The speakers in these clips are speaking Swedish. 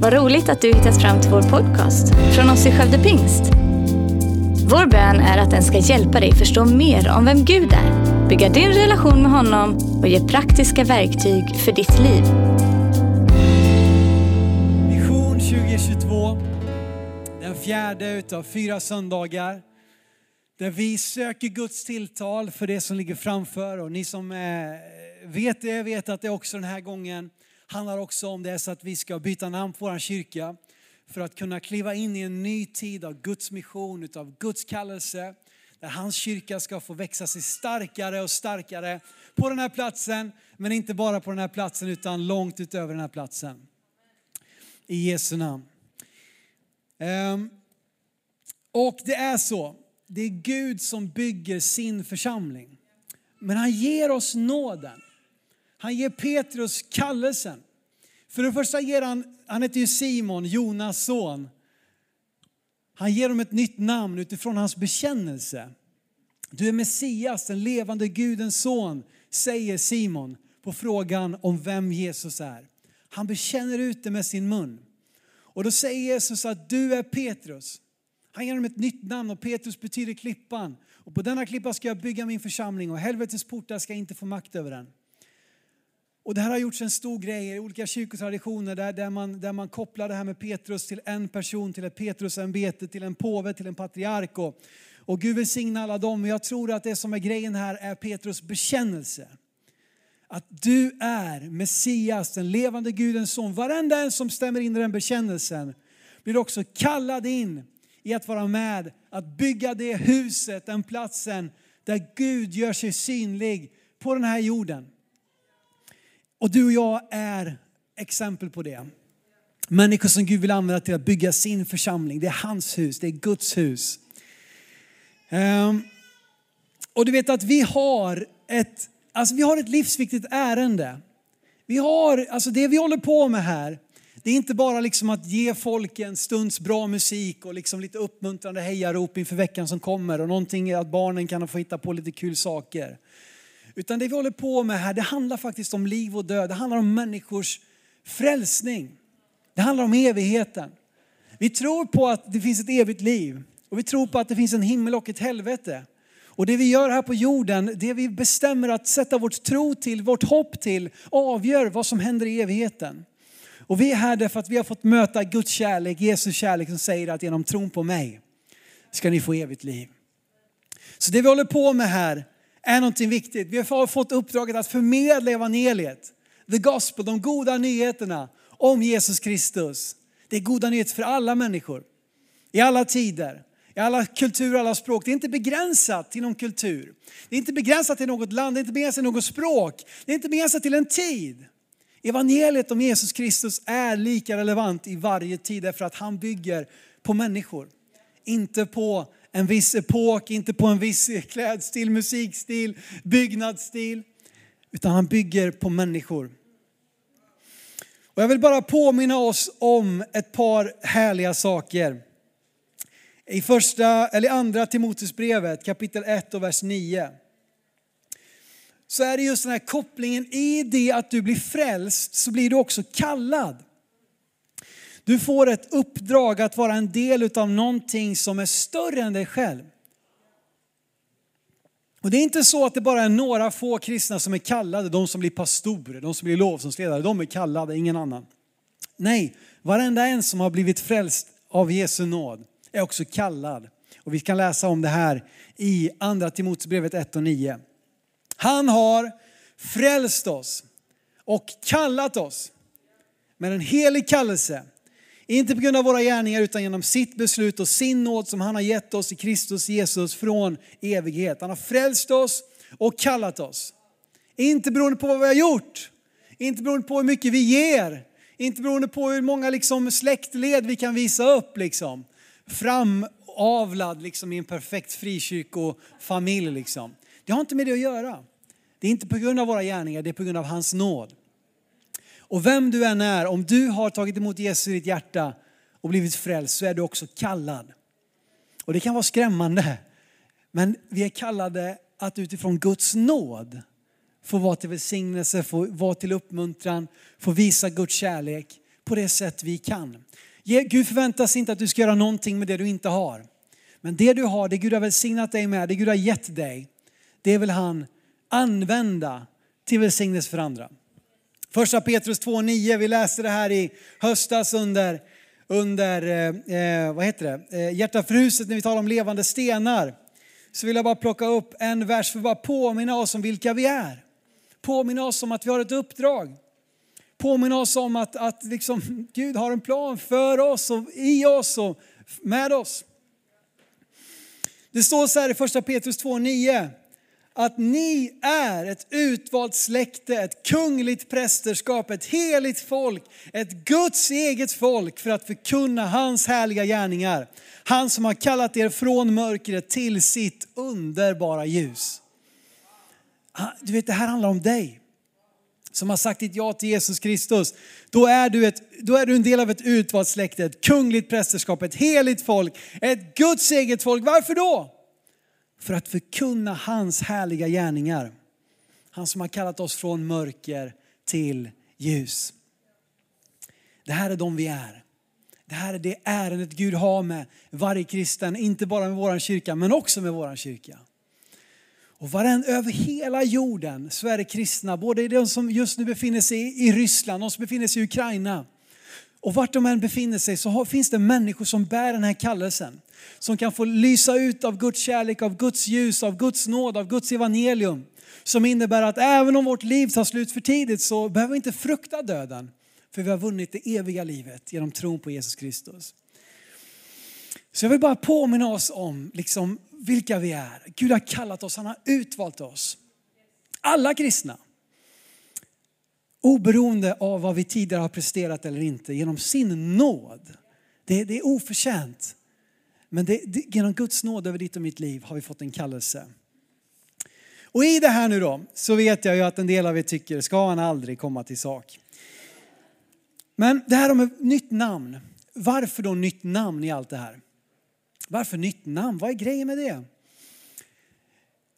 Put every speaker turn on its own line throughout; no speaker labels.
Vad roligt att du hittat fram till vår podcast från oss i Skövde Pingst. Vår bön är att den ska hjälpa dig förstå mer om vem Gud är, bygga din relation med honom och ge praktiska verktyg för ditt liv.
Vision 2022, den fjärde utav fyra söndagar. Där vi söker Guds tilltal för det som ligger framför. Och ni som eh, vet det vet att det också den här gången handlar också om det så att vi ska byta namn på vår kyrka. För att kunna kliva in i en ny tid av Guds mission, utav Guds kallelse. Där hans kyrka ska få växa sig starkare och starkare på den här platsen. Men inte bara på den här platsen utan långt utöver den här platsen. I Jesu namn. Ehm, och det är så, det är Gud som bygger sin församling. Men han ger oss nåden. Han ger Petrus kallelsen. För det första ger han, han heter ju Simon, Jonas son. Han ger dem ett nytt namn utifrån hans bekännelse. Du är Messias, den levande Gudens son, säger Simon på frågan om vem Jesus är. Han bekänner ut det med sin mun. Och då säger Jesus att du är Petrus. Han ger dem ett nytt namn och Petrus betyder klippan. Och på denna klippa ska jag bygga min församling och helvetets portar ska inte få makt över den. Och det här har gjorts en stor grej i olika kyrkotraditioner där, där, man, där man kopplar det här med Petrus till en person, till ett Petrusämbete, till en påve, till en patriark. Och, och Gud välsigna alla dem. Men jag tror att det som är grejen här är Petrus bekännelse. Att du är Messias, den levande Gudens son. Varenda en som stämmer in i den bekännelsen blir också kallad in i att vara med, att bygga det huset, den platsen där Gud gör sig synlig på den här jorden. Och du och jag är exempel på det. Människor som Gud vill använda till att bygga sin församling. Det är hans hus, det är Guds hus. Ehm, och du vet att vi har ett, alltså vi har ett livsviktigt ärende. Vi har, alltså det vi håller på med här, det är inte bara liksom att ge folk en stunds bra musik och liksom lite uppmuntrande hejarop inför veckan som kommer och någonting att barnen kan få hitta på lite kul saker. Utan det vi håller på med här, det handlar faktiskt om liv och död. Det handlar om människors frälsning. Det handlar om evigheten. Vi tror på att det finns ett evigt liv och vi tror på att det finns en himmel och ett helvete. Och det vi gör här på jorden, det vi bestämmer att sätta vårt tro till, vårt hopp till, avgör vad som händer i evigheten. Och vi är här därför att vi har fått möta Guds kärlek, Jesus kärlek som säger att genom tron på mig ska ni få evigt liv. Så det vi håller på med här är någonting viktigt. Vi har fått uppdraget att förmedla evangeliet, the gospel, de goda nyheterna om Jesus Kristus. Det är goda nyheter för alla människor, i alla tider, i alla kulturer, alla språk. Det är inte begränsat till någon kultur. Det är inte begränsat till något land, det är inte begränsat till något språk. Det är inte begränsat till en tid. Evangeliet om Jesus Kristus är lika relevant i varje tid därför att han bygger på människor. Inte på en viss epok, inte på en viss klädstil, musikstil, byggnadsstil. Utan han bygger på människor. Och jag vill bara påminna oss om ett par härliga saker. I första, eller andra Timoteusbrevet kapitel 1 och vers 9. Så är det just den här kopplingen, i det att du blir frälst så blir du också kallad. Du får ett uppdrag att vara en del av någonting som är större än dig själv. Och det är inte så att det bara är några få kristna som är kallade, de som blir pastorer, de som blir lovsångsledare, de är kallade, ingen annan. Nej, varenda en som har blivit frälst av Jesu nåd är också kallad. Och vi kan läsa om det här i andra Timoteusbrevet 1 och 9. Han har frälst oss och kallat oss med en helig kallelse inte på grund av våra gärningar utan genom sitt beslut och sin nåd som han har gett oss i Kristus Jesus från evighet. Han har frälst oss och kallat oss. Inte beroende på vad vi har gjort, inte beroende på hur mycket vi ger, inte beroende på hur många liksom släktled vi kan visa upp. Liksom. Framavlad liksom, i en perfekt frikyrkofamilj. Liksom. Det har inte med det att göra. Det är inte på grund av våra gärningar, det är på grund av hans nåd. Och vem du än är, om du har tagit emot Jesus i ditt hjärta och blivit frälst så är du också kallad. Och det kan vara skrämmande. Men vi är kallade att utifrån Guds nåd få vara till välsignelse, få vara till uppmuntran, få visa Guds kärlek på det sätt vi kan. Gud förväntar sig inte att du ska göra någonting med det du inte har. Men det du har, det Gud har välsignat dig med, det Gud har gett dig, det vill han använda till välsignelse för andra. Första Petrus 2.9, vi läste det här i höstas under, under eh, eh vad heter det? Eh, Hjärta för huset när vi talar om levande stenar. Så vill jag bara plocka upp en vers för att bara påminna oss om vilka vi är. Påminna oss om att vi har ett uppdrag. Påminna oss om att, att liksom, Gud har en plan för oss och i oss och med oss. Det står så här i första Petrus 2.9 att ni är ett utvalt släkte, ett kungligt prästerskap, ett heligt folk, ett Guds eget folk för att förkunna hans härliga gärningar. Han som har kallat er från mörkret till sitt underbara ljus. Ah, du vet, det här handlar om dig som har sagt ditt ja till Jesus Kristus, då är, du ett, då är du en del av ett utvalt släkte, ett kungligt prästerskap, ett heligt folk, ett Guds eget folk. Varför då? För att förkunna hans härliga gärningar. Han som har kallat oss från mörker till ljus. Det här är de vi är. Det här är det ärendet Gud har med varje kristen, inte bara med vår kyrka, men också med vår kyrka. Och varen, över hela jorden så är det kristna, både de som just nu befinner sig i Ryssland, de som befinner sig i Ukraina. Och vart de än befinner sig så finns det människor som bär den här kallelsen. Som kan få lysa ut av Guds kärlek, av Guds ljus, av Guds nåd, av Guds evangelium. Som innebär att även om vårt liv tar slut för tidigt så behöver vi inte frukta döden. För vi har vunnit det eviga livet genom tron på Jesus Kristus. Så jag vill bara påminna oss om liksom, vilka vi är. Gud har kallat oss, han har utvalt oss. Alla kristna. Oberoende av vad vi tidigare har presterat eller inte, genom sin nåd. Det, det är oförtjänt. Men det, det, genom Guds nåd över ditt och mitt liv har vi fått en kallelse. Och i det här nu då, så vet jag ju att en del av er tycker, ska han aldrig komma till sak? Men det här om ett nytt namn. Varför då nytt namn i allt det här? Varför nytt namn? Vad är grejen med det?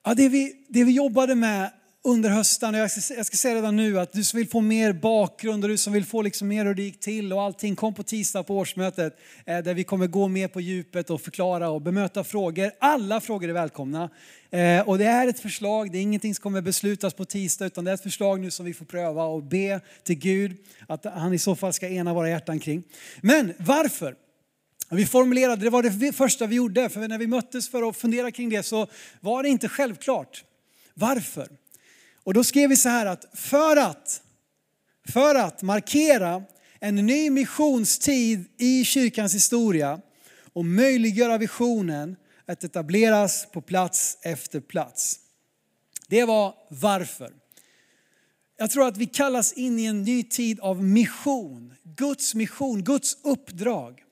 Ja, det, vi, det vi jobbade med under hösten, och jag ska, jag ska säga redan nu att du som vill få mer bakgrund och du som vill få liksom mer hur det gick till och allting, kom på tisdag på årsmötet eh, där vi kommer gå mer på djupet och förklara och bemöta frågor. Alla frågor är välkomna. Eh, och det är ett förslag, det är ingenting som kommer beslutas på tisdag utan det är ett förslag nu som vi får pröva och be till Gud att han i så fall ska ena våra hjärtan kring. Men varför? Vi formulerade, det var det första vi gjorde, för när vi möttes för att fundera kring det så var det inte självklart. Varför? Och då skrev vi så här att för att, för att markera en ny missionstid i kyrkans historia och möjliggöra visionen att etableras på plats efter plats. Det var varför. Jag tror att vi kallas in i en ny tid av mission, Guds mission, Guds uppdrag.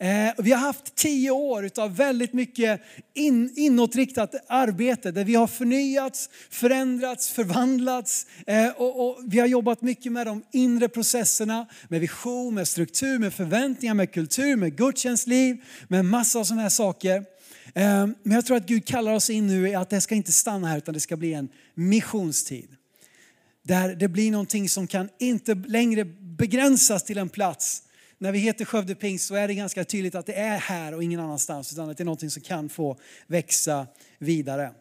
Eh, vi har haft tio år av väldigt mycket in, inåtriktat arbete där vi har förnyats, förändrats, förvandlats eh, och, och, vi har jobbat mycket med de inre processerna, med vision, med struktur, med förväntningar, med kultur, med gudstjänstliv, med massa av sådana här saker. Eh, men jag tror att Gud kallar oss in nu i att det ska inte stanna här utan det ska bli en missionstid. Där det blir någonting som kan inte längre begränsas till en plats när vi heter Skövde Pingst så är det ganska tydligt att det är här och ingen annanstans utan att det är någonting som kan få växa vidare.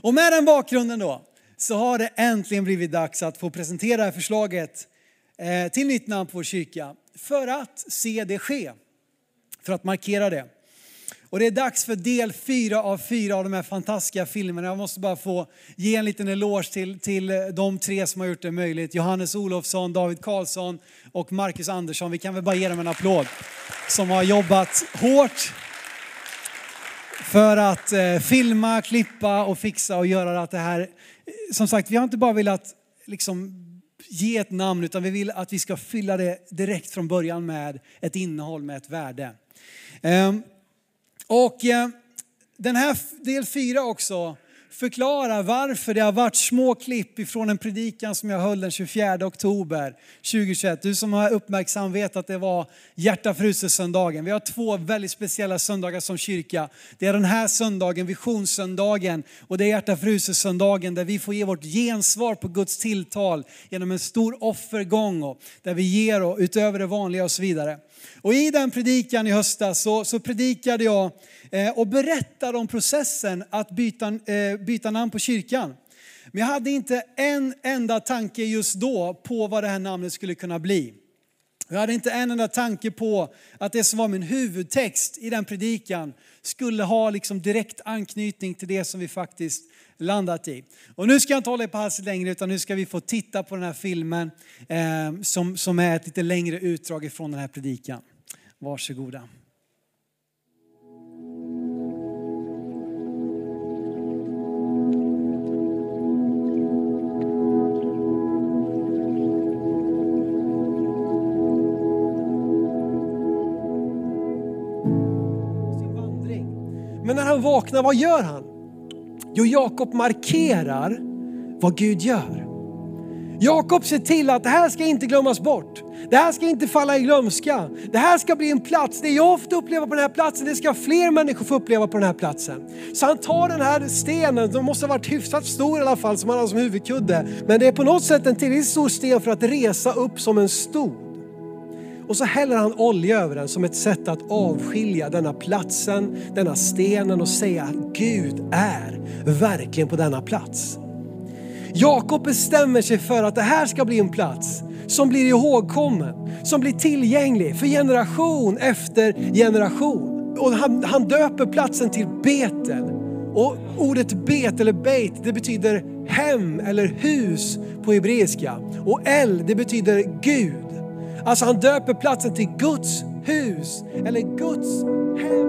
Och med den bakgrunden då så har det äntligen blivit dags att få presentera det här förslaget eh, till nytt namn på vår kyrka för att se det ske. För att markera det. Och det är dags för del fyra av fyra av de här fantastiska filmerna. Jag måste bara få ge en liten eloge till, till de tre som har gjort det möjligt. Johannes Olofsson, David Karlsson och Marcus Andersson. Vi kan väl bara ge dem en applåd. Som har jobbat hårt för att eh, filma, klippa och fixa och göra att det här... Som sagt, vi har inte bara velat liksom ge ett namn utan vi vill att vi ska fylla det direkt från början med ett innehåll, med ett värde. Um, och eh, den här del fyra också förklarar varför det har varit små klipp ifrån en predikan som jag höll den 24 oktober 2021. Du som har uppmärksam vet att det var hjärtafrusesöndagen. Vi har två väldigt speciella söndagar som kyrka. Det är den här söndagen, visionssöndagen, och det är hjärtafrusesöndagen där vi får ge vårt gensvar på Guds tilltal genom en stor offergång och där vi ger och utöver det vanliga och så vidare. Och i den predikan i höstas så, så predikade jag eh, och berättade om processen att byta, eh, byta namn på kyrkan. Men jag hade inte en enda tanke just då på vad det här namnet skulle kunna bli. Jag hade inte en enda tanke på att det som var min huvudtext i den predikan skulle ha liksom direkt anknytning till det som vi faktiskt landat i. Och nu ska jag inte hålla er på halsen längre utan nu ska vi få titta på den här filmen eh, som, som är ett lite längre utdrag ifrån den här predikan. Varsågoda.
Men när han vaknar, vad gör han? Jo, Jakob markerar vad Gud gör. Jakob ser till att det här ska inte glömmas bort. Det här ska inte falla i glömska. Det här ska bli en plats. Det jag får uppleva på den här platsen, det ska fler människor få uppleva på den här platsen. Så han tar den här stenen, den måste ha varit hyfsat stor i alla fall, som han har som huvudkudde. Men det är på något sätt en tillräckligt stor sten för att resa upp som en stol. Och så häller han olja över den som ett sätt att avskilja denna platsen, denna stenen och säga att Gud är verkligen på denna plats. Jakob bestämmer sig för att det här ska bli en plats som blir ihågkommen, som blir tillgänglig för generation efter generation. Och han, han döper platsen till Betel. Och ordet bet eller beit det betyder hem eller hus på hebreiska. Och El det betyder Gud. Alltså han döper platsen till Guds hus eller Guds hem.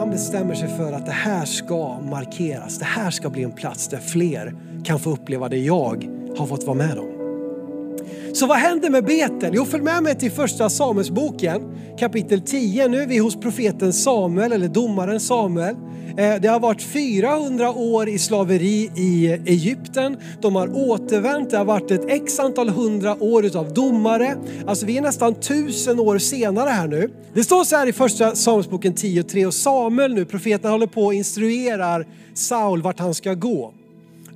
Han bestämmer sig för att det här ska markeras. Det här ska bli en plats där fler kan få uppleva det jag har fått vara med om. Så vad händer med Betel? Jo, följ med mig till första Samuelsboken kapitel 10. Nu är vi hos profeten Samuel eller domaren Samuel. Eh, det har varit 400 år i slaveri i Egypten. De har återvänt. Det har varit ett x antal hundra år utav domare. Alltså vi är nästan tusen år senare här nu. Det står så här i första Samuelsboken 10.3 och Samuel nu, profeten håller på och instruerar Saul vart han ska gå.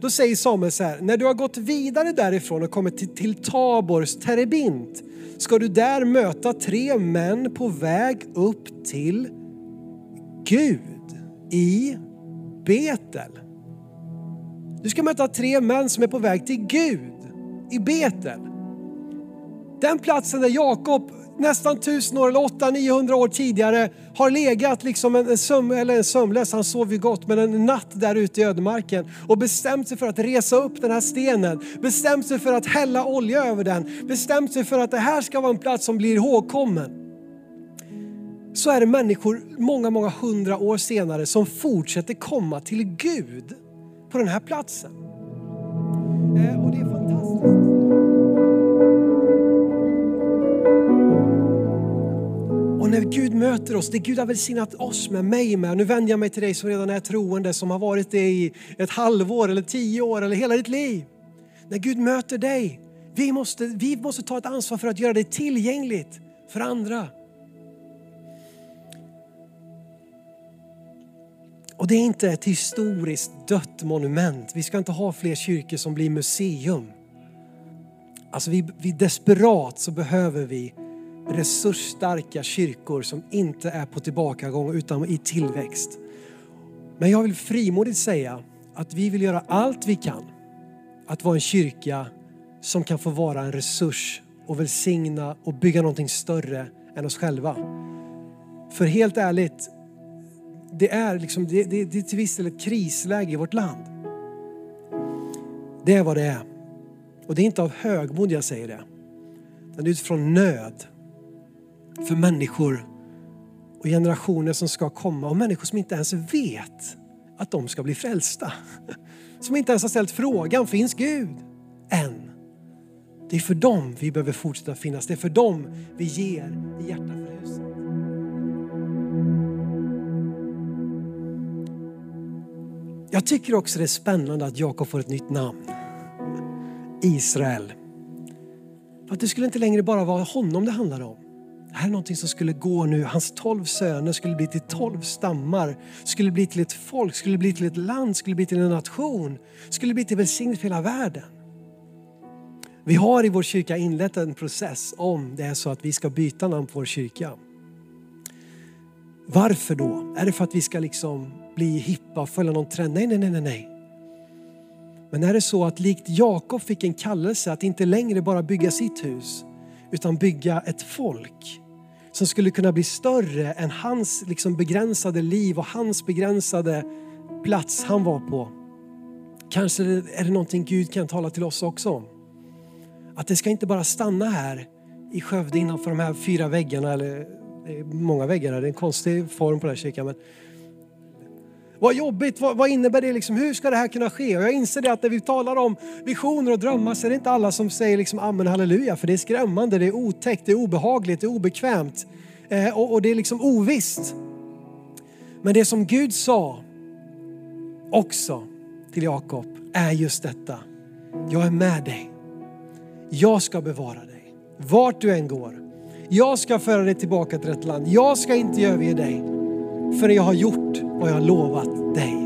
Då säger Samuel så här, när du har gått vidare därifrån och kommit till, till Tabors terebint ska du där möta tre män på väg upp till Gud i Betel. Du ska möta tre män som är på väg till Gud i Betel. Den platsen där Jakob nästan tusen år eller 800-900 år tidigare har legat liksom en, söm, eller en sömnlös, han sov ju gott, men en natt där ute i ödemarken och bestämt sig för att resa upp den här stenen, bestämt sig för att hälla olja över den, bestämt sig för att det här ska vara en plats som blir ihågkommen. Så är det människor många, många hundra år senare som fortsätter komma till Gud på den här platsen. Eh, och det är fantastiskt. Och när Gud möter oss, det Gud har välsignat oss med, mig med, nu vänder jag mig till dig som redan är troende, som har varit det i ett halvår eller tio år eller hela ditt liv. När Gud möter dig, vi måste, vi måste ta ett ansvar för att göra det tillgängligt för andra. Och det är inte ett historiskt dött monument. Vi ska inte ha fler kyrkor som blir museum. Alltså vi, vi desperat så behöver vi resursstarka kyrkor som inte är på tillbakagång utan i tillväxt. Men jag vill frimodigt säga att vi vill göra allt vi kan att vara en kyrka som kan få vara en resurs och välsigna och bygga någonting större än oss själva. För helt ärligt, det är, liksom, det, det, det är till viss del ett krisläge i vårt land. Det är vad det är. Och det är inte av högmod jag säger det. Det är utifrån nöd för människor och generationer som ska komma och människor som inte ens vet att de ska bli frälsta. Som inte ens har ställt frågan, finns Gud? Än. Det är för dem vi behöver fortsätta finnas. Det är för dem vi ger i hjärtat för huset. Jag tycker också det är spännande att Jakob får ett nytt namn. Israel. För att det skulle inte längre bara vara honom det handlade om. Det här är någonting som skulle gå nu. Hans tolv söner skulle bli till tolv stammar, skulle bli till ett folk, skulle bli till ett land, skulle bli till en nation, skulle bli till välsignelse för hela världen. Vi har i vår kyrka inlett en process om det är så att vi ska byta namn på vår kyrka. Varför då? Är det för att vi ska liksom bli hippa och följa någon trend? Nej, nej, nej, nej. Men är det så att likt Jakob fick en kallelse att inte längre bara bygga sitt hus utan bygga ett folk som skulle kunna bli större än hans liksom begränsade liv och hans begränsade plats han var på. Kanske är det någonting Gud kan tala till oss också om. Att det ska inte bara stanna här i Skövde innanför de här fyra väggarna, eller det är många väggar här, det är en konstig form på den här kyrkan. Men vad jobbigt, vad, vad, innebär det liksom? Hur ska det här kunna ske? Och jag inser det att när vi talar om visioner och drömmar så är det inte alla som säger liksom amen halleluja, för det är skrämmande, det är otäckt, det är obehagligt, det är obekvämt eh, och, och det är liksom ovisst. Men det som Gud sa också till Jakob är just detta. Jag är med dig. Jag ska bevara dig. Vart du än går. Jag ska föra dig tillbaka till rätt land. Jag ska inte överge dig förrän jag har gjort vad jag har lovat dig.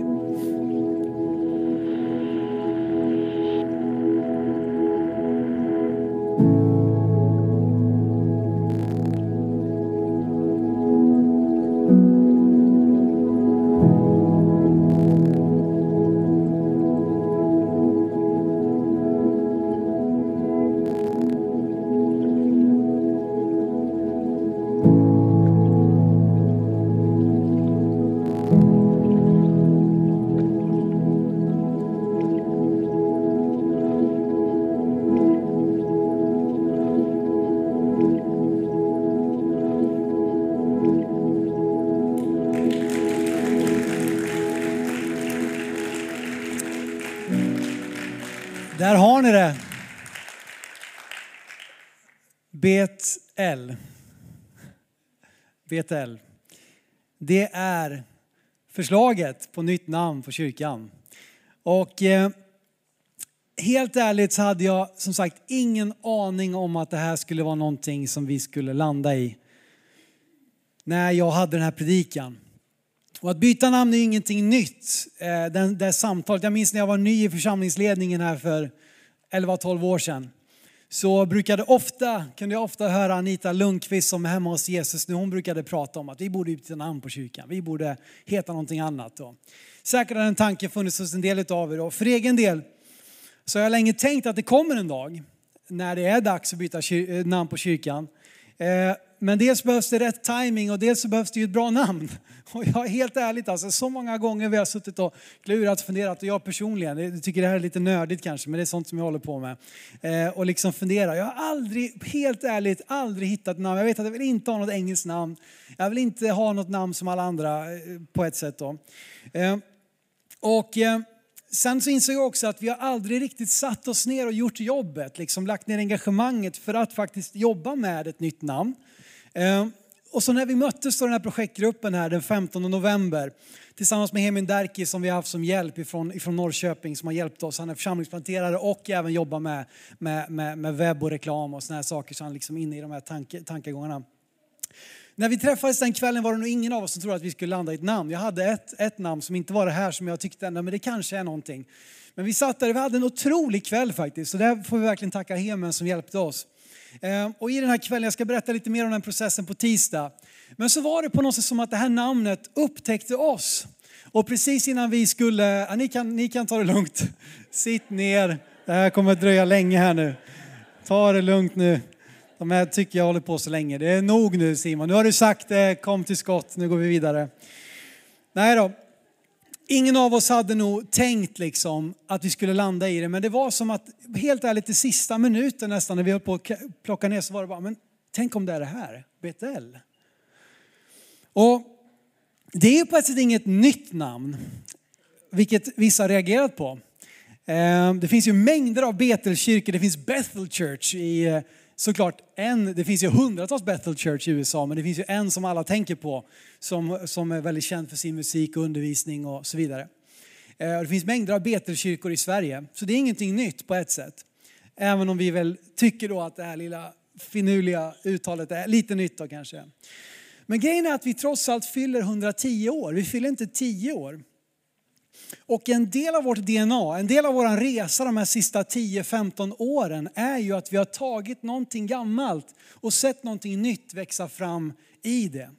Betel. Det är förslaget på nytt namn på kyrkan. Och eh, helt ärligt så hade jag som sagt ingen aning om att det här skulle vara någonting som vi skulle landa i när jag hade den här predikan. Och att byta namn är ingenting nytt. Eh, den, det samtalet, jag minns när jag var ny i församlingsledningen här för 11-12 år sedan. Så brukade ofta, kunde jag ofta höra Anita Lundqvist som är hemma hos Jesus nu, hon brukade prata om att vi borde byta namn på kyrkan. Vi borde heta någonting annat. Då. Säkert har den tanken funnits hos en del av er. Och för egen del så har jag länge tänkt att det kommer en dag när det är dags att byta eh, namn på kyrkan. Eh, men dels behövs det rätt timing och dels behövs det ju ett bra namn. Och jag är helt ärligt alltså, så många gånger vi har suttit och klurat och funderat och jag personligen, jag tycker det här är lite nördigt kanske, men det är sånt som jag håller på med. Eh, och liksom fundera. Jag har aldrig, helt ärligt, aldrig hittat namn. Jag vet att jag vill inte ha något engelskt namn. Jag vill inte ha något namn som alla andra eh, på ett sätt då. Eh, och eh, sen så insåg jag också att vi har aldrig riktigt satt oss ner och gjort jobbet, liksom lagt ner engagemanget för att faktiskt jobba med ett nytt namn. Eh, och så när vi möttes i den här projektgruppen här den 15 november tillsammans med Hemin Derki som vi har haft som hjälp ifrån, ifrån Norrköping som har hjälpt oss. Han är församlingsplanterare och även jobbar med, med, med, med webb och reklam och sådana här saker så han liksom inne i de här tanke, tankegångarna. När vi träffades den kvällen var det nog ingen av oss som trodde att vi skulle landa i ett namn. Jag hade ett, ett namn som inte var det här som jag tyckte, men det kanske är någonting. Men vi satt där, vi hade en otrolig kväll faktiskt. Så där får vi verkligen tacka Hemen som hjälpte oss. Ehm, och i den här kvällen, jag ska berätta lite mer om den processen på tisdag. Men så var det på något sätt som att det här namnet upptäckte oss. Och precis innan vi skulle, ja, ni, kan, ni kan ta det lugnt. Sitt ner, det här kommer att dröja länge här nu. Ta det lugnt nu. De här tycker jag håller på så länge. Det är nog nu Simon. Nu har du sagt det, kom till skott, nu går vi vidare. Nej då, ingen av oss hade nog tänkt liksom att vi skulle landa i det, men det var som att helt ärligt i sista minuten nästan när vi höll på att plocka ner så var det bara, men tänk om det är det här, Betel. Och det är på ett sätt inget nytt namn, vilket vissa reagerat på. Eh, det finns ju mängder av Betelkyrkor. Det finns Bethel Church i eh, såklart en, det finns ju hundratals Bethel Church i USA, men det finns ju en som alla tänker på som, som är väldigt känd för sin musik och undervisning och så vidare. Eh, och Det finns mängder av Betelkyrkor i Sverige, så det är ingenting nytt på ett sätt. Även om vi väl tycker då att det här lilla finurliga uttalet är lite nytt då kanske. Men grejen är att vi trots allt fyller 110 år. Vi fyller inte 10 år. Och en del av vårt DNA, en del av vår resa de här sista 10-15 åren är ju att vi har tagit någonting gammalt och sett någonting nytt växa fram i det.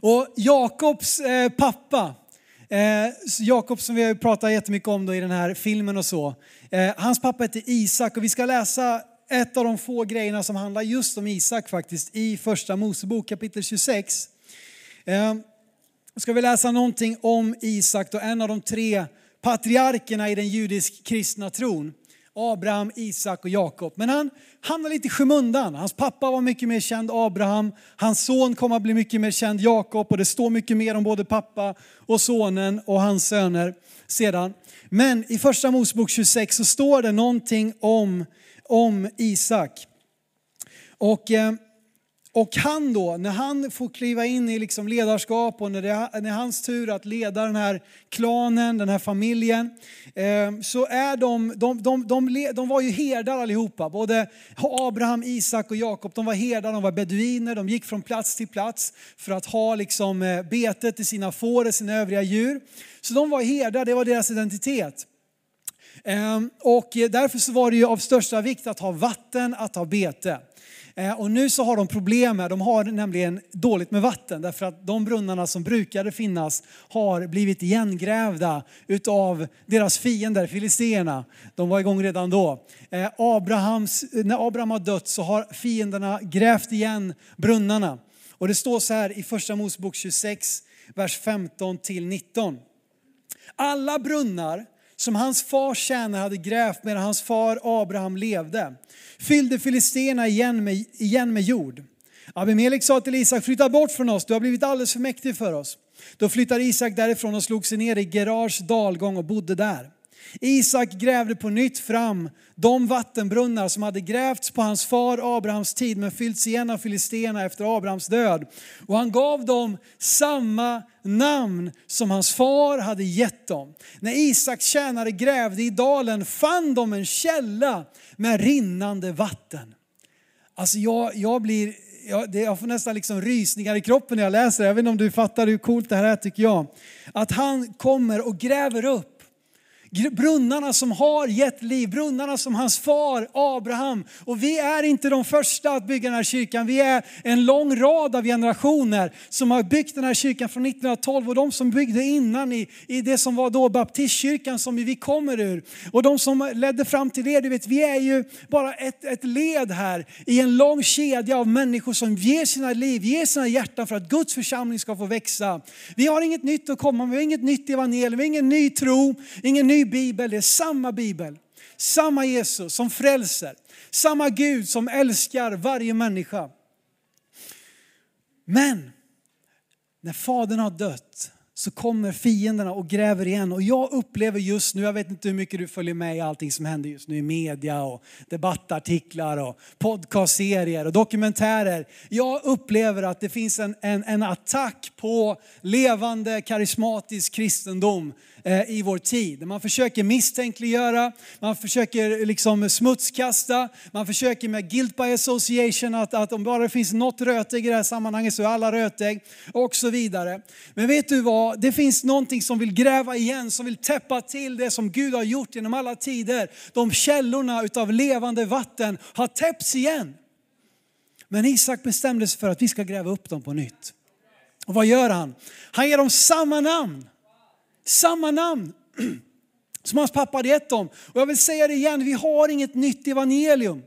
Och Jakobs eh, pappa, eh, Jakob som vi har pratat jättemycket om då i den här filmen och så. Eh, hans pappa heter Isak och vi ska läsa ett av de få grejerna som handlar just om Isak faktiskt i första Mosebok kapitel 26. Ska vi läsa någonting om Isak, då en av de tre patriarkerna i den judisk-kristna tron. Abraham, Isak och Jakob. Men han hamnar lite i skymundan. Hans pappa var mycket mer känd, Abraham. Hans son kommer att bli mycket mer känd, Jakob. Och det står mycket mer om både pappa och sonen och hans söner sedan. Men i första Mosebok 26 så står det någonting om, om Isak. Och... Eh, och han då, när han får kliva in i liksom ledarskap och när det är hans tur att leda den här klanen, den här familjen, ehm, så är de, de, de, de, de var ju herdar allihopa. Både Abraham, Isak och Jakob, de var herdar, de var beduiner, de gick från plats till plats för att ha liksom eh, betet till sina får och sina övriga djur. Så de var herdar, det var deras identitet. Ehm, och därför så var det ju av största vikt att ha vatten, att ha bete. Eh, och nu så har de problem här, de har nämligen dåligt med vatten därför att de brunnarna som brukade finnas har blivit igengrävda utav deras fiender, filisterna. De var igång redan då. Eh, Abrahams, när Abraham har dött så har fienderna grävt igen brunnarna. Och det står så här i första Mosebok 26, vers 15 till 19. Alla brunnar som hans fars tjänare hade grävt medan hans far Abraham levde fyllde filisterna igen med, igen med jord. Abimelek sa till Isak, flytta bort från oss, du har blivit alldeles för mäktig för oss. Då flyttade Isak därifrån och slog sig ner i Gerars dalgång och bodde där. Isak grävde på nytt fram de vattenbrunnar som hade grävts på hans far Abrahams tid men fyllts igen av filisterna efter Abrahams död. Och han gav dem samma namn som hans far hade gett dem. När Isaks tjänare grävde i dalen fann de en källa med rinnande vatten. Alltså jag, jag blir jag, det, jag får nästan liksom rysningar i kroppen när jag läser det. Jag vet inte om du fattar hur coolt det här är tycker jag. Att han kommer och gräver upp brunnarna som har gett liv, brunnarna som hans far Abraham. Och vi är inte de första att bygga den här kyrkan. Vi är en lång rad av generationer som har byggt den här kyrkan från 1912 och de som byggde innan i, i det som var då baptistkyrkan som vi kommer ur. Och de som ledde fram till det, du vet, vi är ju bara ett, ett led här i en lång kedja av människor som ger sina liv, ger sina hjärtan för att Guds församling ska få växa. Vi har inget nytt att komma med, vi har inget nytt evangelium, vi har ingen ny tro, ingen ny bibel, det är samma bibel. Samma Jesus som frälser, samma Gud som älskar varje människa. Men när Fadern har dött så kommer fienderna och gräver igen. Och jag upplever just nu, jag vet inte hur mycket du följer med i allting som händer just nu i media och debattartiklar och podcastserier och dokumentärer. Jag upplever att det finns en, en, en attack på levande karismatisk kristendom Eh, i vår tid. Man försöker misstänkliggöra, man försöker liksom smutskasta, man försöker med guilt by association att, att om bara det finns något rötägg i det här sammanhanget så är alla rötägg och så vidare. Men vet du vad, det finns någonting som vill gräva igen, som vill täppa till det som Gud har gjort genom alla tider. De källorna utav levande vatten har täppts igen. Men Isak bestämde sig för att vi ska gräva upp dem på nytt. Och vad gör han? Han ger dem samma namn. Samma namn som hans pappa hade gett dem. Och jag vill säga det igen, vi har inget nytt evangelium.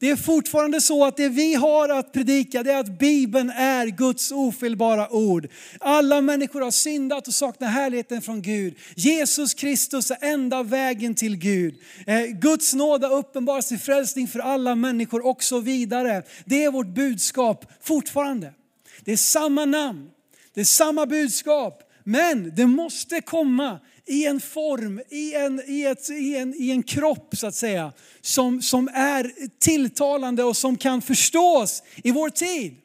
Det är fortfarande så att det vi har att predika det är att Bibeln är Guds ofelbara ord. Alla människor har syndat och saknar härligheten från Gud. Jesus Kristus är enda vägen till Gud. Eh, Guds nåd har uppenbarat till frälsning för alla människor och så vidare. Det är vårt budskap fortfarande. Det är samma namn, det är samma budskap. Men det måste komma i en form, i en, i ett, i en, i en kropp så att säga, som, som är tilltalande och som kan förstås i vår tid.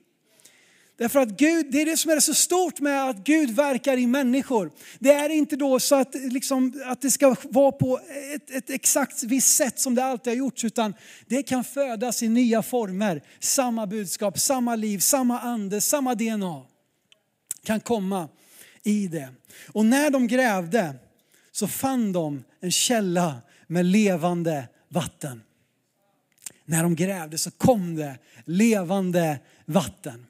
Därför att Gud, det är det som är så stort med att Gud verkar i människor. Det är inte då så att, liksom, att det ska vara på ett, ett exakt visst sätt som det alltid har gjorts, utan det kan födas i nya former. Samma budskap, samma liv, samma ande, samma DNA kan komma i det. Och när de grävde så fann de en källa med levande vatten. När de grävde så kom det levande vatten.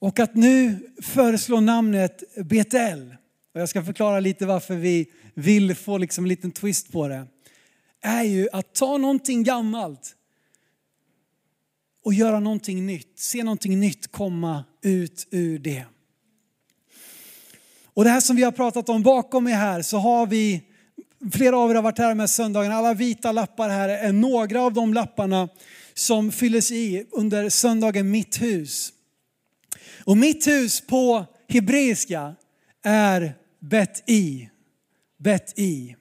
Och att nu föreslå namnet Betel, och jag ska förklara lite varför vi vill få liksom en liten twist på det, är ju att ta någonting gammalt och göra någonting nytt. Se någonting nytt komma ut ur det. Och det här som vi har pratat om bakom mig här så har vi, flera av er har varit här med söndagen, alla vita lappar här är några av de lapparna som fylldes i under söndagen Mitt hus. Och mitt hus på hebreiska är Bet-i. Bet-i.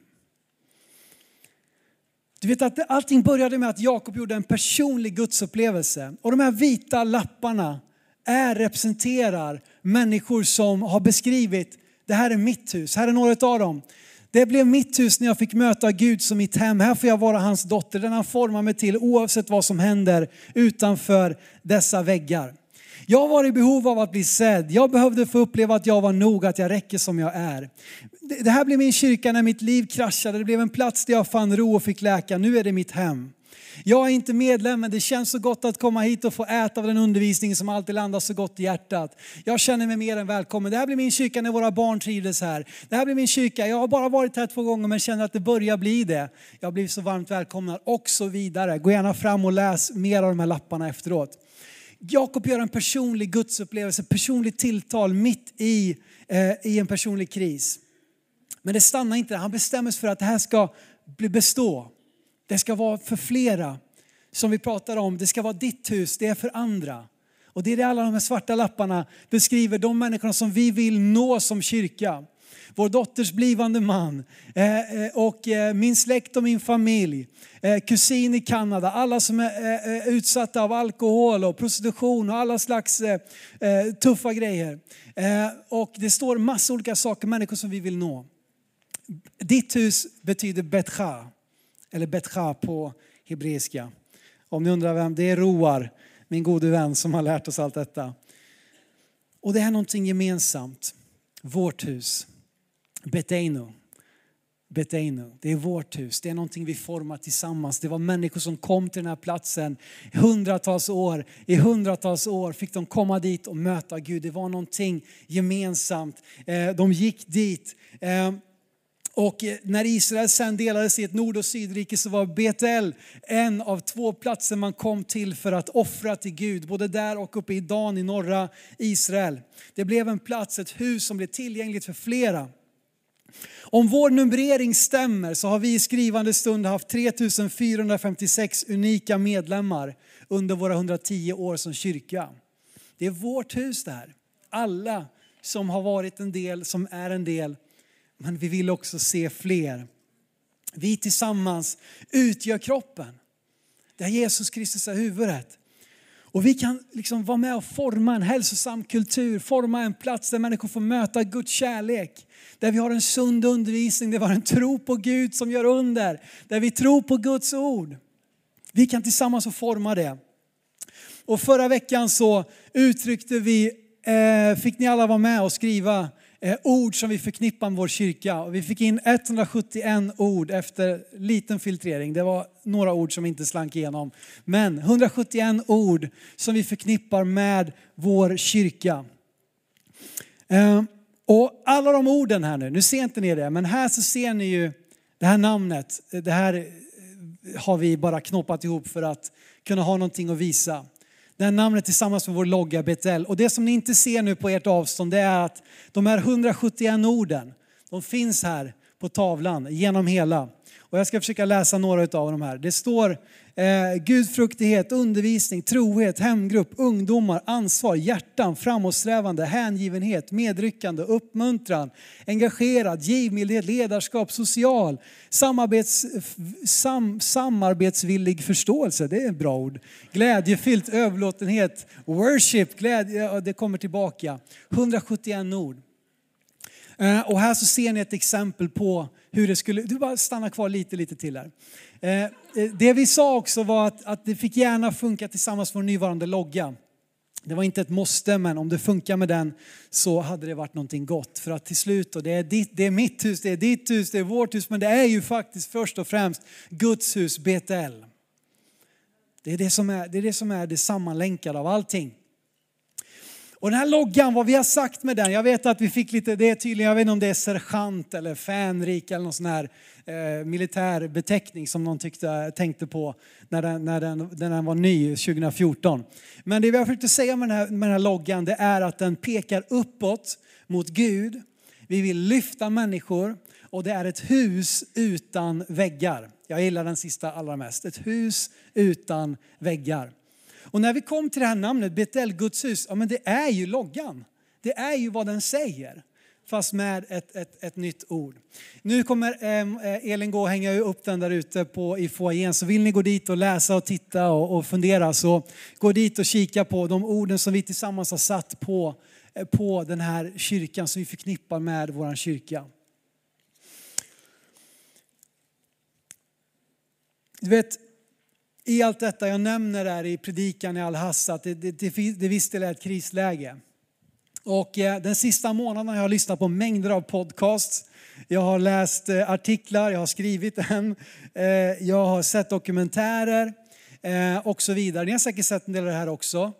Du vet att allting började med att Jakob gjorde en personlig gudsupplevelse. Och de här vita lapparna är, representerar människor som har beskrivit, det här är mitt hus, här är några av dem. Det blev mitt hus när jag fick möta Gud som mitt hem. Här får jag vara hans dotter, den han formar mig till oavsett vad som händer utanför dessa väggar. Jag var i behov av att bli sedd. Jag behövde få uppleva att jag var nog, att jag räcker som jag är. Det här blev min kyrka när mitt liv kraschade. Det blev en plats där jag fann ro och fick läka. Nu är det mitt hem. Jag är inte medlem, men det känns så gott att komma hit och få äta av den undervisning som alltid landar så gott i hjärtat. Jag känner mig mer än välkommen. Det här blir min kyrka när våra barn trivdes här. Det här blir min kyrka. Jag har bara varit här två gånger men känner att det börjar bli det. Jag blir så varmt välkomnad och så vidare. Gå gärna fram och läs mer av de här lapparna efteråt. Jakob gör en personlig gudsupplevelse, personligt tilltal mitt i, eh, i en personlig kris. Men det stannar inte där. Han bestämmer sig för att det här ska bestå. Det ska vara för flera. Som vi pratar om, det ska vara ditt hus, det är för andra. Och det är det alla de här svarta lapparna beskriver, de människorna som vi vill nå som kyrka vår dotters blivande man eh, eh, och eh, min släkt och min familj, kusin i Kanada, alla som är utsatta av alkohol och prostitution och alla slags tuffa grejer. Och det står massa olika saker, människor som vi vill nå. Ditt hus betyder Betcha, eller Betcha på hebreiska. Om ni undrar vem, det är Roar, min gode vän som har lärt oss allt detta. Och det är någonting gemensamt, vårt hus. Beteino. Beteino. Det är vårt hus, det är någonting vi formar tillsammans. Det var människor som kom till den här platsen hundratals år. I hundratals år fick de komma dit och möta Gud. Det var någonting gemensamt. Eh, de gick dit. Eh, och eh, när Israel sen delades i ett nord och sydrike så var Betel en av två platser man kom till för att offra till Gud. Både där och uppe i Dan i norra Israel. Det blev en plats, ett hus som blev tillgängligt för flera. Om vår numrering stämmer så har vi i skrivande stund haft 3456 unika medlemmar under våra 110 år som kyrka. Det är vårt hus det här. Alla som har varit en del, som är en del. Men vi vill också se fler. Vi tillsammans utgör kroppen. Där Jesus Kristus är huvudet. Och vi kan liksom vara med och forma en hälsosam kultur, forma en plats där människor får möta Guds kärlek. Där vi har en sund undervisning, där vi har en tro på Gud som gör under. Där vi tror på Guds ord. Vi kan tillsammans få forma det. Och förra veckan så uttryckte vi, eh, fick ni alla vara med och skriva Eh, ord som vi förknippar med vår kyrka. Vi fick in 171 ord efter liten filtrering. Det var några ord som inte slank igenom. Men 171 ord som vi förknippar med vår kyrka. Eh, och alla de orden här nu, nu ser inte ni det, men här så ser ni ju det här namnet. Det här har vi bara knoppat ihop för att kunna ha någonting att visa. Det här namnet tillsammans med vår logga Betel. Och det som ni inte ser nu på ert avstånd det är att de här 171 orden, de finns här på tavlan genom hela. Och jag ska försöka läsa några av dem här. Det står eh, gudfruktighet, undervisning, trohet, hemgrupp, ungdomar, ansvar, hjärtan, framåtsträvande, hängivenhet, medryckande, uppmuntran, engagerad, givmildhet, ledarskap, social, samarbets, sam, samarbetsvillig förståelse, det är ett bra ord, glädjefyllt, överlåtenhet, worship, glädje, det kommer tillbaka. 171 ord. Eh, och här så ser ni ett exempel på hur det skulle, du bara stanna kvar lite, lite till här. Eh, eh, det vi sa också var att, att det fick gärna funka tillsammans med vår nuvarande logga. Det var inte ett måste, men om det funkar med den så hade det varit någonting gott. För att till slut, och det är, ditt, det är mitt hus, det är ditt hus, det är vårt hus, men det är ju faktiskt först och främst Guds hus, BTL. Det är det som är det, är det, som är det sammanlänkade av allting. Och den här loggan, vad vi har sagt med den, jag vet att vi fick lite, det är tydligen, jag vet inte om det är sergeant eller fänrik eller någon sån här eh, militär beteckning som någon tyckte, tänkte på när den, när, den, när den var ny 2014. Men det vi har försökt säga med den, här, med den här loggan, det är att den pekar uppåt mot Gud. Vi vill lyfta människor och det är ett hus utan väggar. Jag gillar den sista allra mest. Ett hus utan väggar. Och när vi kom till det här namnet, Betel, Guds hus, ja men det är ju loggan. Det är ju vad den säger. Fast med ett, ett, ett nytt ord. Nu kommer ehm, eh, Elin gå och hänga upp den där ute på, i foajén. Så vill ni gå dit och läsa och titta och, och fundera så gå dit och kika på de orden som vi tillsammans har satt på, eh, på den här kyrkan som vi förknippar med vår kyrka. Du vet, i allt detta, jag nämner där i predikan i Al-Hassa att det, det, det, det visst är ett krisläge. Och eh, den sista månaden har jag lyssnat på mängder av podcasts. Jag har läst eh, artiklar, jag har skrivit en, eh, jag har sett dokumentärer och så vidare. Ni har säkert sett en del av det här också.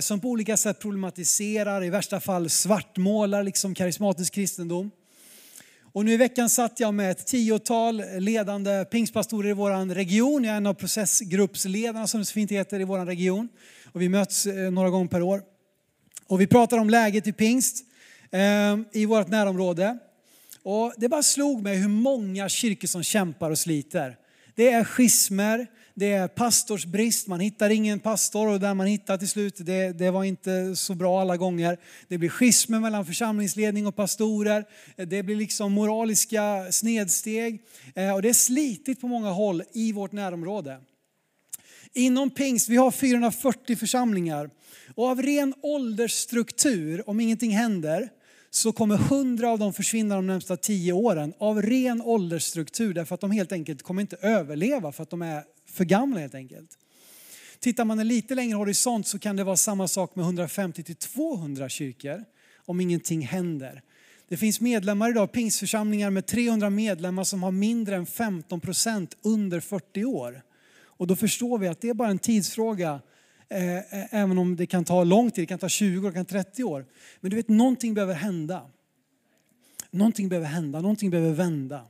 Som på olika sätt problematiserar, i värsta fall svartmålar liksom karismatisk kristendom. Och nu i veckan satt jag med ett tiotal ledande pingstpastorer i vår region. Jag är en av processgruppsledarna som det så fint heter i vår region. Och vi möts eh, några gånger per år. Och vi pratar om läget i pingst eh, i vårt närområde. Och det bara slog mig hur många kyrkor som kämpar och sliter. Det är schismer, det är pastorsbrist, man hittar ingen pastor och där man hittar till slut, det, det var inte så bra alla gånger. Det blir schismer mellan församlingsledning och pastorer. Det blir liksom moraliska snedsteg eh, och det är slitigt på många håll i vårt närområde. Inom pingst, vi har 440 församlingar och av ren åldersstruktur, om ingenting händer, så kommer hundra av dem försvinna de närmsta tio åren av ren åldersstruktur därför att de helt enkelt kommer inte överleva för att de är för gamla helt enkelt. Tittar man en lite längre horisont så kan det vara samma sak med 150 till 200 kyrkor om ingenting händer. Det finns medlemmar idag, pingstförsamlingar med 300 medlemmar som har mindre än 15 procent under 40 år. Och då förstår vi att det är bara en tidsfråga, Eh, eh, även om det kan ta lång tid, det kan ta 20 år, det kan 30 år. Men du vet, någonting behöver hända. Någonting behöver hända, någonting behöver vända.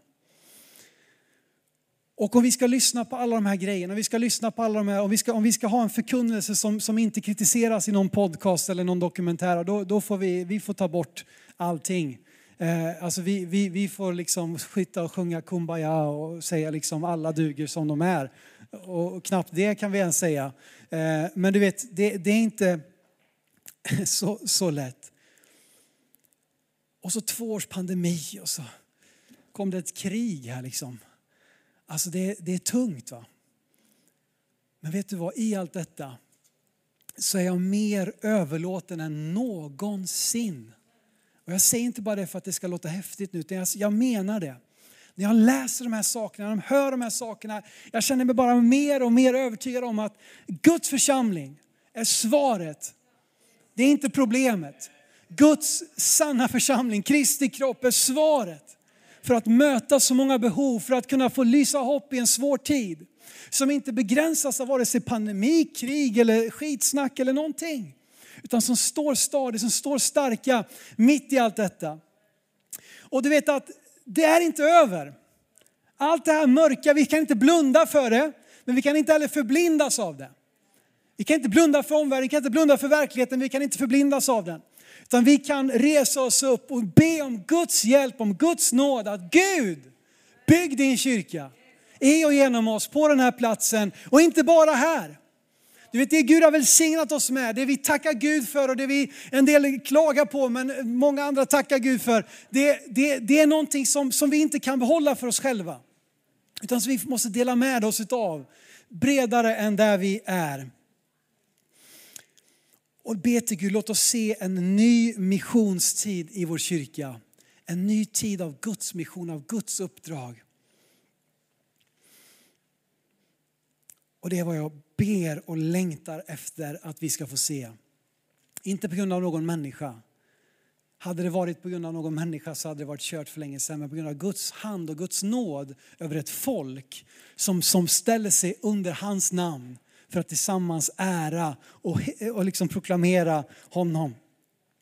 Och om vi ska lyssna på alla de här grejerna, vi ska lyssna på alla de här, om vi ska, om vi ska ha en förkunnelse som, som inte kritiseras i någon podcast eller någon dokumentär, då, då får vi, vi får ta bort allting. Eh, alltså vi, vi, vi får liksom skita och sjunga kumbaya och säga liksom alla duger som de är. Och knappt det kan vi ens säga. Eh, men du vet, det, det är inte så, så lätt. Och så två års pandemi och så kom det ett krig här liksom. Alltså det, det är tungt. va. Men vet du vad, i allt detta så är jag mer överlåten än någonsin. Och jag säger inte bara det för att det ska låta häftigt nu, utan jag menar det. När jag läser de här sakerna, när jag hör de här sakerna, jag känner mig bara mer och mer övertygad om att Guds församling är svaret. Det är inte problemet. Guds sanna församling, Kristi kropp, är svaret för att möta så många behov, för att kunna få lysa hopp i en svår tid. Som inte begränsas av vare sig pandemi, krig eller skitsnack eller någonting. Utan som står stadigt, som står starka mitt i allt detta. Och du vet att det är inte över. Allt det här mörka, vi kan inte blunda för det, men vi kan inte heller förblindas av det. Vi kan inte blunda för omvärlden, vi kan inte blunda för verkligheten, vi kan inte förblindas av den. Utan vi kan resa oss upp och be om Guds hjälp, om Guds nåd, att Gud Bygg din kyrka i och genom oss på den här platsen och inte bara här. Du vet det Gud har välsignat oss med, det vi tackar Gud för och det vi en del klagar på men många andra tackar Gud för. Det, det, det är någonting som, som vi inte kan behålla för oss själva. Utan som vi måste dela med oss av. Bredare än där vi är. Och be till Gud, låt oss se en ny missionstid i vår kyrka. En ny tid av Guds mission, av Guds uppdrag. Och det är vad jag ber och längtar efter att vi ska få se. Inte på grund av någon människa. Hade det varit på grund av någon människa så hade det varit kört för länge sedan. Men på grund av Guds hand och Guds nåd över ett folk som, som ställer sig under hans namn för att tillsammans ära och, och liksom proklamera honom.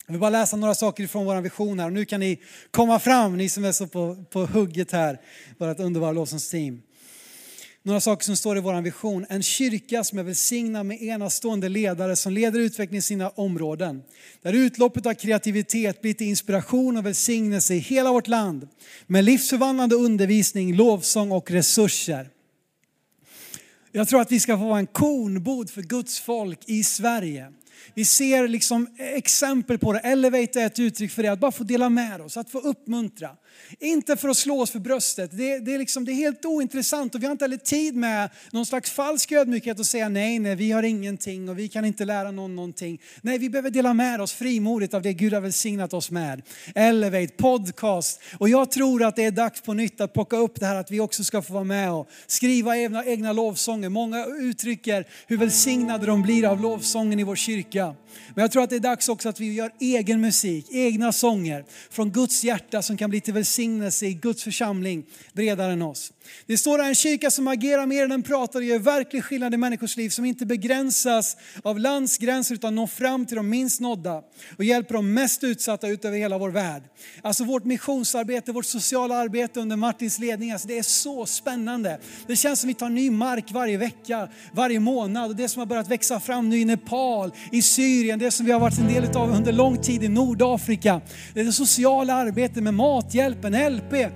Jag vill bara läsa några saker från vår vision här. Och nu kan ni komma fram, ni som är så på, på hugget här. Vårt underbara lovsångsteam. Några saker som står i vår vision. En kyrka som är välsignad med enastående ledare som leder utvecklingen i sina områden. Där utloppet av kreativitet blir till inspiration och välsignelse i hela vårt land. Med livsförvandlande undervisning, lovsång och resurser. Jag tror att vi ska få vara en kornbod för Guds folk i Sverige. Vi ser liksom exempel på det. Elevate är ett uttryck för det, att bara få dela med oss, att få uppmuntra. Inte för att slå oss för bröstet, det, det, är liksom, det är helt ointressant och vi har inte heller tid med någon slags falsk ödmjukhet och säga nej, nej, vi har ingenting och vi kan inte lära någon någonting. Nej, vi behöver dela med oss frimodigt av det Gud har välsignat oss med. Elevate, podcast. Och jag tror att det är dags på nytt att plocka upp det här att vi också ska få vara med och skriva egna, egna lovsånger. Många uttrycker hur välsignade de blir av lovsången i vår kyrka. Men jag tror att det är dags också att vi gör egen musik, egna sånger från Guds hjärta som kan bli till välsignelse i Guds församling bredare än oss. Det står här en kyrka som agerar mer än den pratar och gör verklig skillnad i människors liv som inte begränsas av landsgränser utan når fram till de minst nådda och hjälper de mest utsatta ut över hela vår värld. Alltså vårt missionsarbete, vårt sociala arbete under Martins ledning, alltså det är så spännande. Det känns som vi tar ny mark varje vecka, varje månad och det som har börjat växa fram nu i Nepal, i Syrien, det som vi har varit en del av under lång tid i Nordafrika. Det är det sociala arbetet med mathjälpen, LP, eh,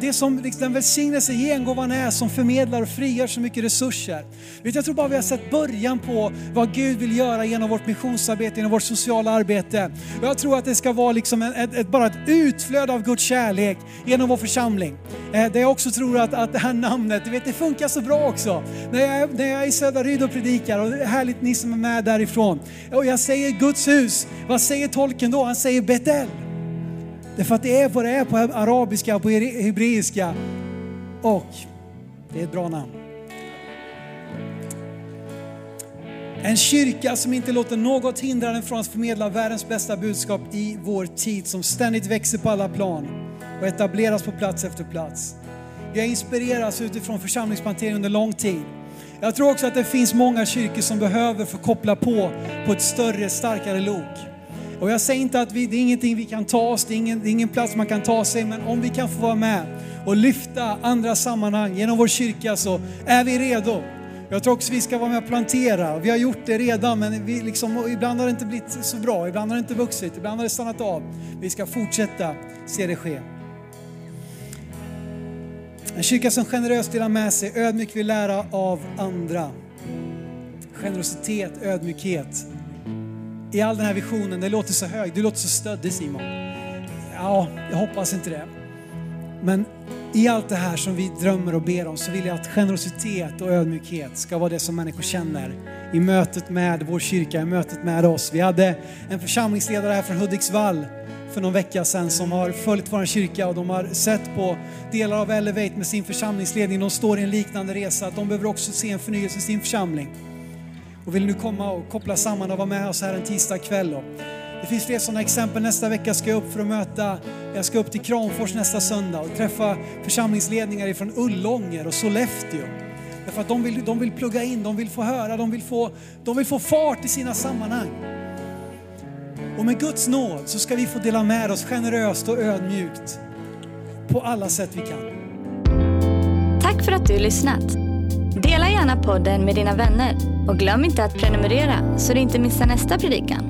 det som liksom den välsignelse gengåvan är som förmedlar och frigör så mycket resurser. Jag tror bara vi har sett början på vad Gud vill göra genom vårt missionsarbete, genom vårt sociala arbete. Jag tror att det ska vara liksom ett, ett, bara ett utflöde av Guds kärlek genom vår församling. Eh, där jag också tror att, att det här namnet, du vet, det funkar så bra också. När jag, när jag är i Södra Ryd och predikar och det är härligt ni som är med därifrån. Och jag säger Guds hus, vad säger tolken då? Han säger Betel. Därför att det är vad det är på arabiska och på hebreiska. Och det är ett bra namn. En kyrka som inte låter något hindra den från att förmedla världens bästa budskap i vår tid, som ständigt växer på alla plan och etableras på plats efter plats. Vi har inspirerats utifrån församlingsplantering under lång tid. Jag tror också att det finns många kyrkor som behöver få koppla på på ett större, starkare lok. Och jag säger inte att vi, det är ingenting vi kan ta oss, det är, ingen, det är ingen plats man kan ta sig, men om vi kan få vara med och lyfta andra sammanhang genom vår kyrka så är vi redo. Jag tror också vi ska vara med och plantera. Vi har gjort det redan men vi liksom, ibland har det inte blivit så bra, ibland har det inte vuxit, ibland har det stannat av. Vi ska fortsätta se det ske. En kyrka som generöst delar med sig, ödmjuk vill lära av andra. Generositet, ödmjukhet. I all den här visionen, det låter så högt, du låter så stöddig Simon. Ja, jag hoppas inte det. Men i allt det här som vi drömmer och ber om så vill jag att generositet och ödmjukhet ska vara det som människor känner i mötet med vår kyrka, i mötet med oss. Vi hade en församlingsledare här från Hudiksvall för någon vecka sedan som har följt vår kyrka och de har sett på delar av Elevate med sin församlingsledning. De står i en liknande resa, att de behöver också se en förnyelse i sin församling. Och vill nu komma och koppla samman och vara med oss här en tisdag kväll. Det finns fler sådana exempel. Nästa vecka ska jag upp för att möta, jag ska upp till Kramfors nästa söndag och träffa församlingsledningar från Ullånger och Sollefteå. Därför att de vill, de vill plugga in, de vill få höra, de vill få, de vill få fart i sina sammanhang. Och med Guds nåd så ska vi få dela med oss generöst och ödmjukt på alla sätt vi kan.
Tack för att du lyssnat. Dela gärna podden med dina vänner och glöm inte att prenumerera så du inte missar nästa predikan.